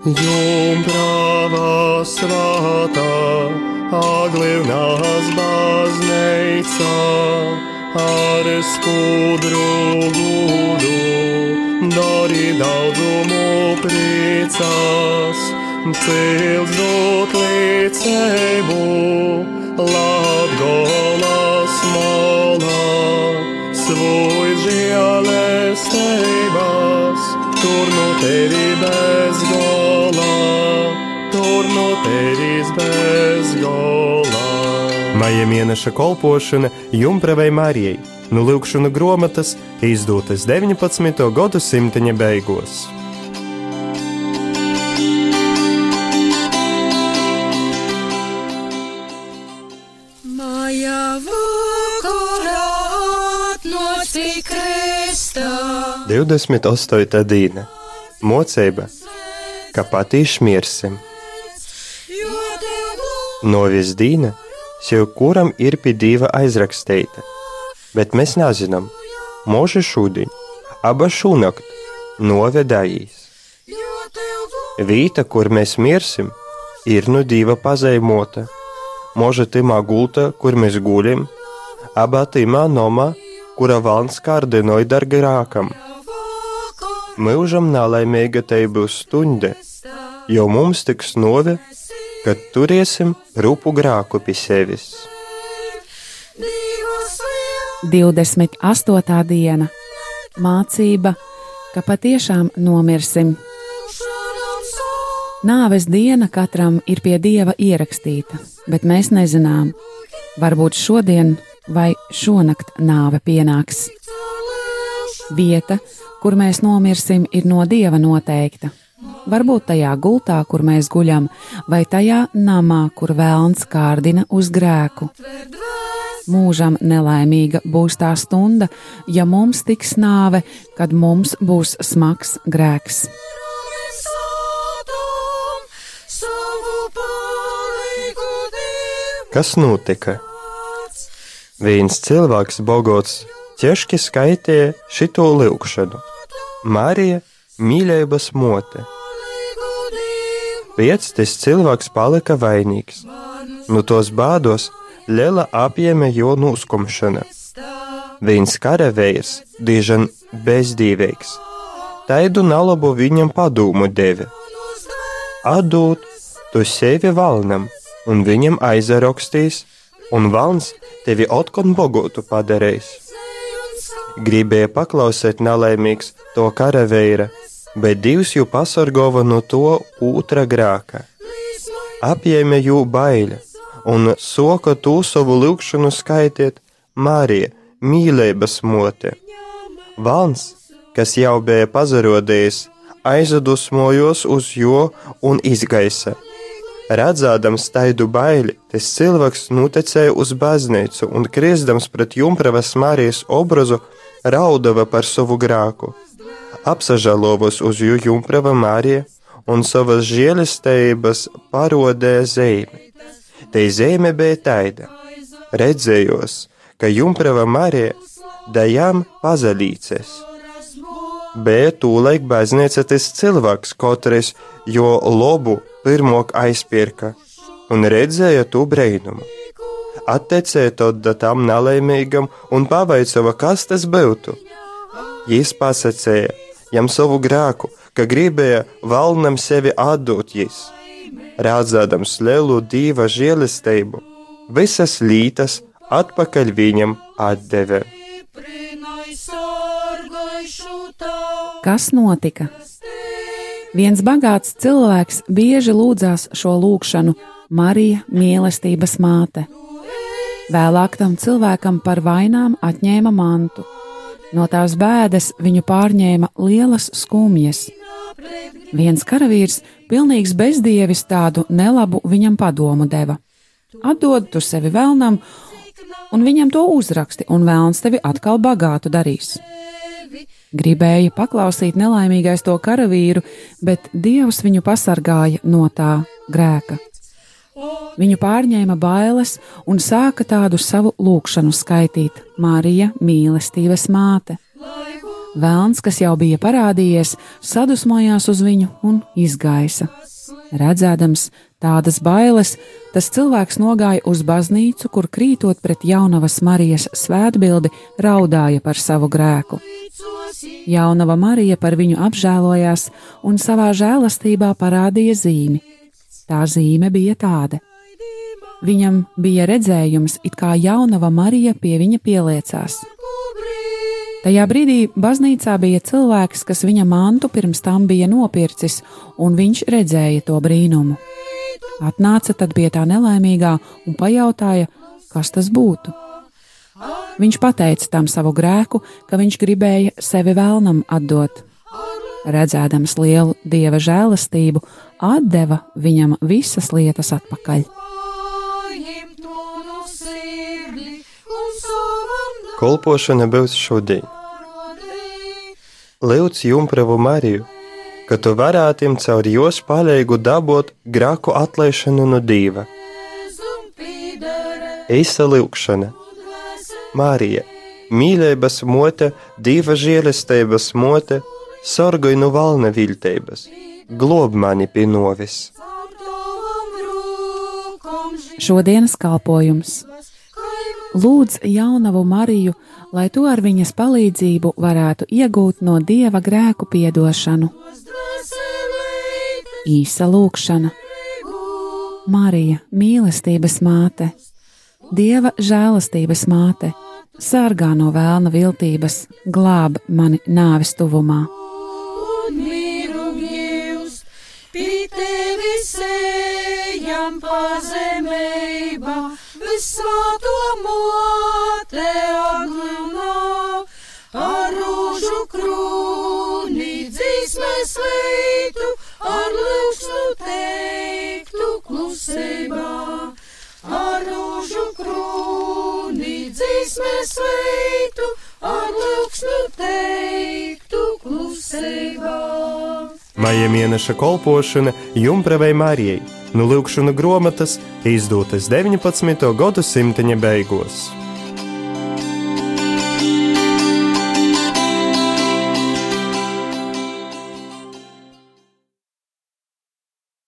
Jumprava svētā, aglivnās baznīca, ar skudru gudu, dari daudzumu priecās, cils dot līdzēbu, Latgolas molā, svoj žēlestības, tur no tevi bez gola, tur no tevis bez gola. Maija mēneša kolpošana Jumpravai Marijai no Lūkšana grāmatas izdotas 19. gadsimta beigās. Kristā. 28. diena - mocība, ka patīš mirsim. Jo tev Novis dīna, sev kuram ir pie dieva aizrakstīta, bet mēs nezinām, mūža šodien, aba šūnakt, novedājīs. Vīta, kur mēs mirsim, ir no dieva pazeimota. Moža timā gulta, kur mēs guļam, abā timā nomā, kura valns kārdinoja dar grākam. Mūžam nelaimīga te būs stunda, jo mums tiks nove, kad turēsim rupu grāku pie sevis. 28. diena - mācība, ka patiešām nomirsim. Nāves diena katram ir pie dieva ierakstīta, bet mēs nezinām, varbūt šodien vai šonakt nāve pienāks. Vieta, kur mēs nomirsim, ir no dieva noteikta. Varbūt tajā gultā, kur mēs guļam, vai tajā namā, kur vēlns kārdina uz grēku. Mūžam nelaimīga būs tā stunda, ja mums tiks nāve, kad mums būs smags grēks. Kas notika? Viens cilvēks, Bogots, ķeški skaitīja šito lūkšanu. Marija, mīlības mote. Tas cilvēks palika vainīgs. No tos bādos liela apjēme jo nuskumšana. Viens karavīrs, dižan bezdīvīgs, taidu nalabu viņam padomu deva. Atdot tu sevi valnam, un viņam aizarakstīs, un valns tevi otkon bogotu padarīs. Gribēja paklausīt nelaimīgs to karavīra, bet Dievs jau pasargova no to otra grāka. Apjēme jū baile, un soka tu savu lūgšanu skaitiet Marija, mīlības mote. Valns, kas jau bija pazarodējis, aizadusmojos uz jo un izgaisa. Redzādams taidu baili, tas cilvēks nutecēja uz baznīcu un, kriesdams pret Jumpravas Marijas obrazu, raudava par savu grāku. Apsažalovos uz jū Jumprava Marija un savas žēlistības parodēja zīmi. Te zīme bija taida. Redzējos, ka Jumprava Marija dajām pazalīces. Bet tūlaik baznīca tas cilvēks, kotrais, jo lobu pirmok aizpirka un redzēja to brīnumu. Attecēja to tam nelaimīgam un pavaicāja, kas tas būtu. Jis pasakīja jam savu grēku, ka gribēja valnam sevi atdot jis. Rādzādams lielu dieva žēlastību, visas lītas atpakaļ viņam atdeva. Kas notika? Viens bagāts cilvēks bieži lūdzās šo lūgšanu Marija mīlestības māte. Vēlāk tam cilvēkam par vainām atņēma mantu. No tās bēdas viņu pārņēma lielas skumjas. Viens karavīrs, pilnīgs bezdievis, tādu nelabu viņam padomu deva. Atdod tu sevi vēlnam, un viņam to uzraksti, un vēlns tevi atkal bagātu darīs. Gribēja paklausīt nelaimīgais to karavīru, bet Dievs viņu pasargāja no tā grēka. Viņu pārņēma bailes un sāka tādu savu lūgšanu skaitīt: Marija, mīlestības māte. Vēlns, kas jau bija parādījies, sadusmojās uz viņu un izgaisa. Redzēdams tādas bailes, tas cilvēks nogāja uz baznīcu, kur krītot pret jaunavas Marijas svētbildi, raudāja par savu grēku. Jaunava Marija par viņu apžēlojās un savā žēlastībā parādīja zīmi. Tā zīme bija tāda. Viņam bija redzējums, it kā jaunava Marija pie viņa pieliecās. Tajā brīdī baznīcā bija cilvēks, kas viņa mantu pirms tam bija nopircis, un viņš redzēja to brīnumu. Atnāca tad pie tā nelaimīgā un pajautāja, kas tas būtu. Viņš pateica tam savu grēku, ka viņš gribēja sevi vēlnam atdot. Redzēdams lielu dieva žēlastību, atdeva viņam visas lietas atpakaļ. Kolpošana būs šodien. Lūdz Jumpravu Mariju, ka tu varētu caur jos palīgu dabūt grāku atlaišanu no dieva. Eisa lūkšana, Marija, mīlības mote, dieva žēlestības mote, sorgoj no valna viltības, glob mani pie novis. Šodienas kalpojums Lūdz jaunavu Mariju, lai to ar viņas palīdzību varētu iegūt no dieva grēku piedošanu. Īsa lūkšana Marija, mīlestības māte, dieva žēlastības māte, sargā no vēlna viltības, glāb mani nāves tuvumā. Pazemībā visvēto mote aglunā, ar rūžu krūni dzīsmēs veitu, ar lūksnu teiktu klusībā. Ar rūžu krūni dzīsmēs veitu, ar lūksnu teiktu klusībā. Maija mēneša kolpošana Jumpravai Marijai no lūkšana grāmatas izdotas 19. gadsimta beigās.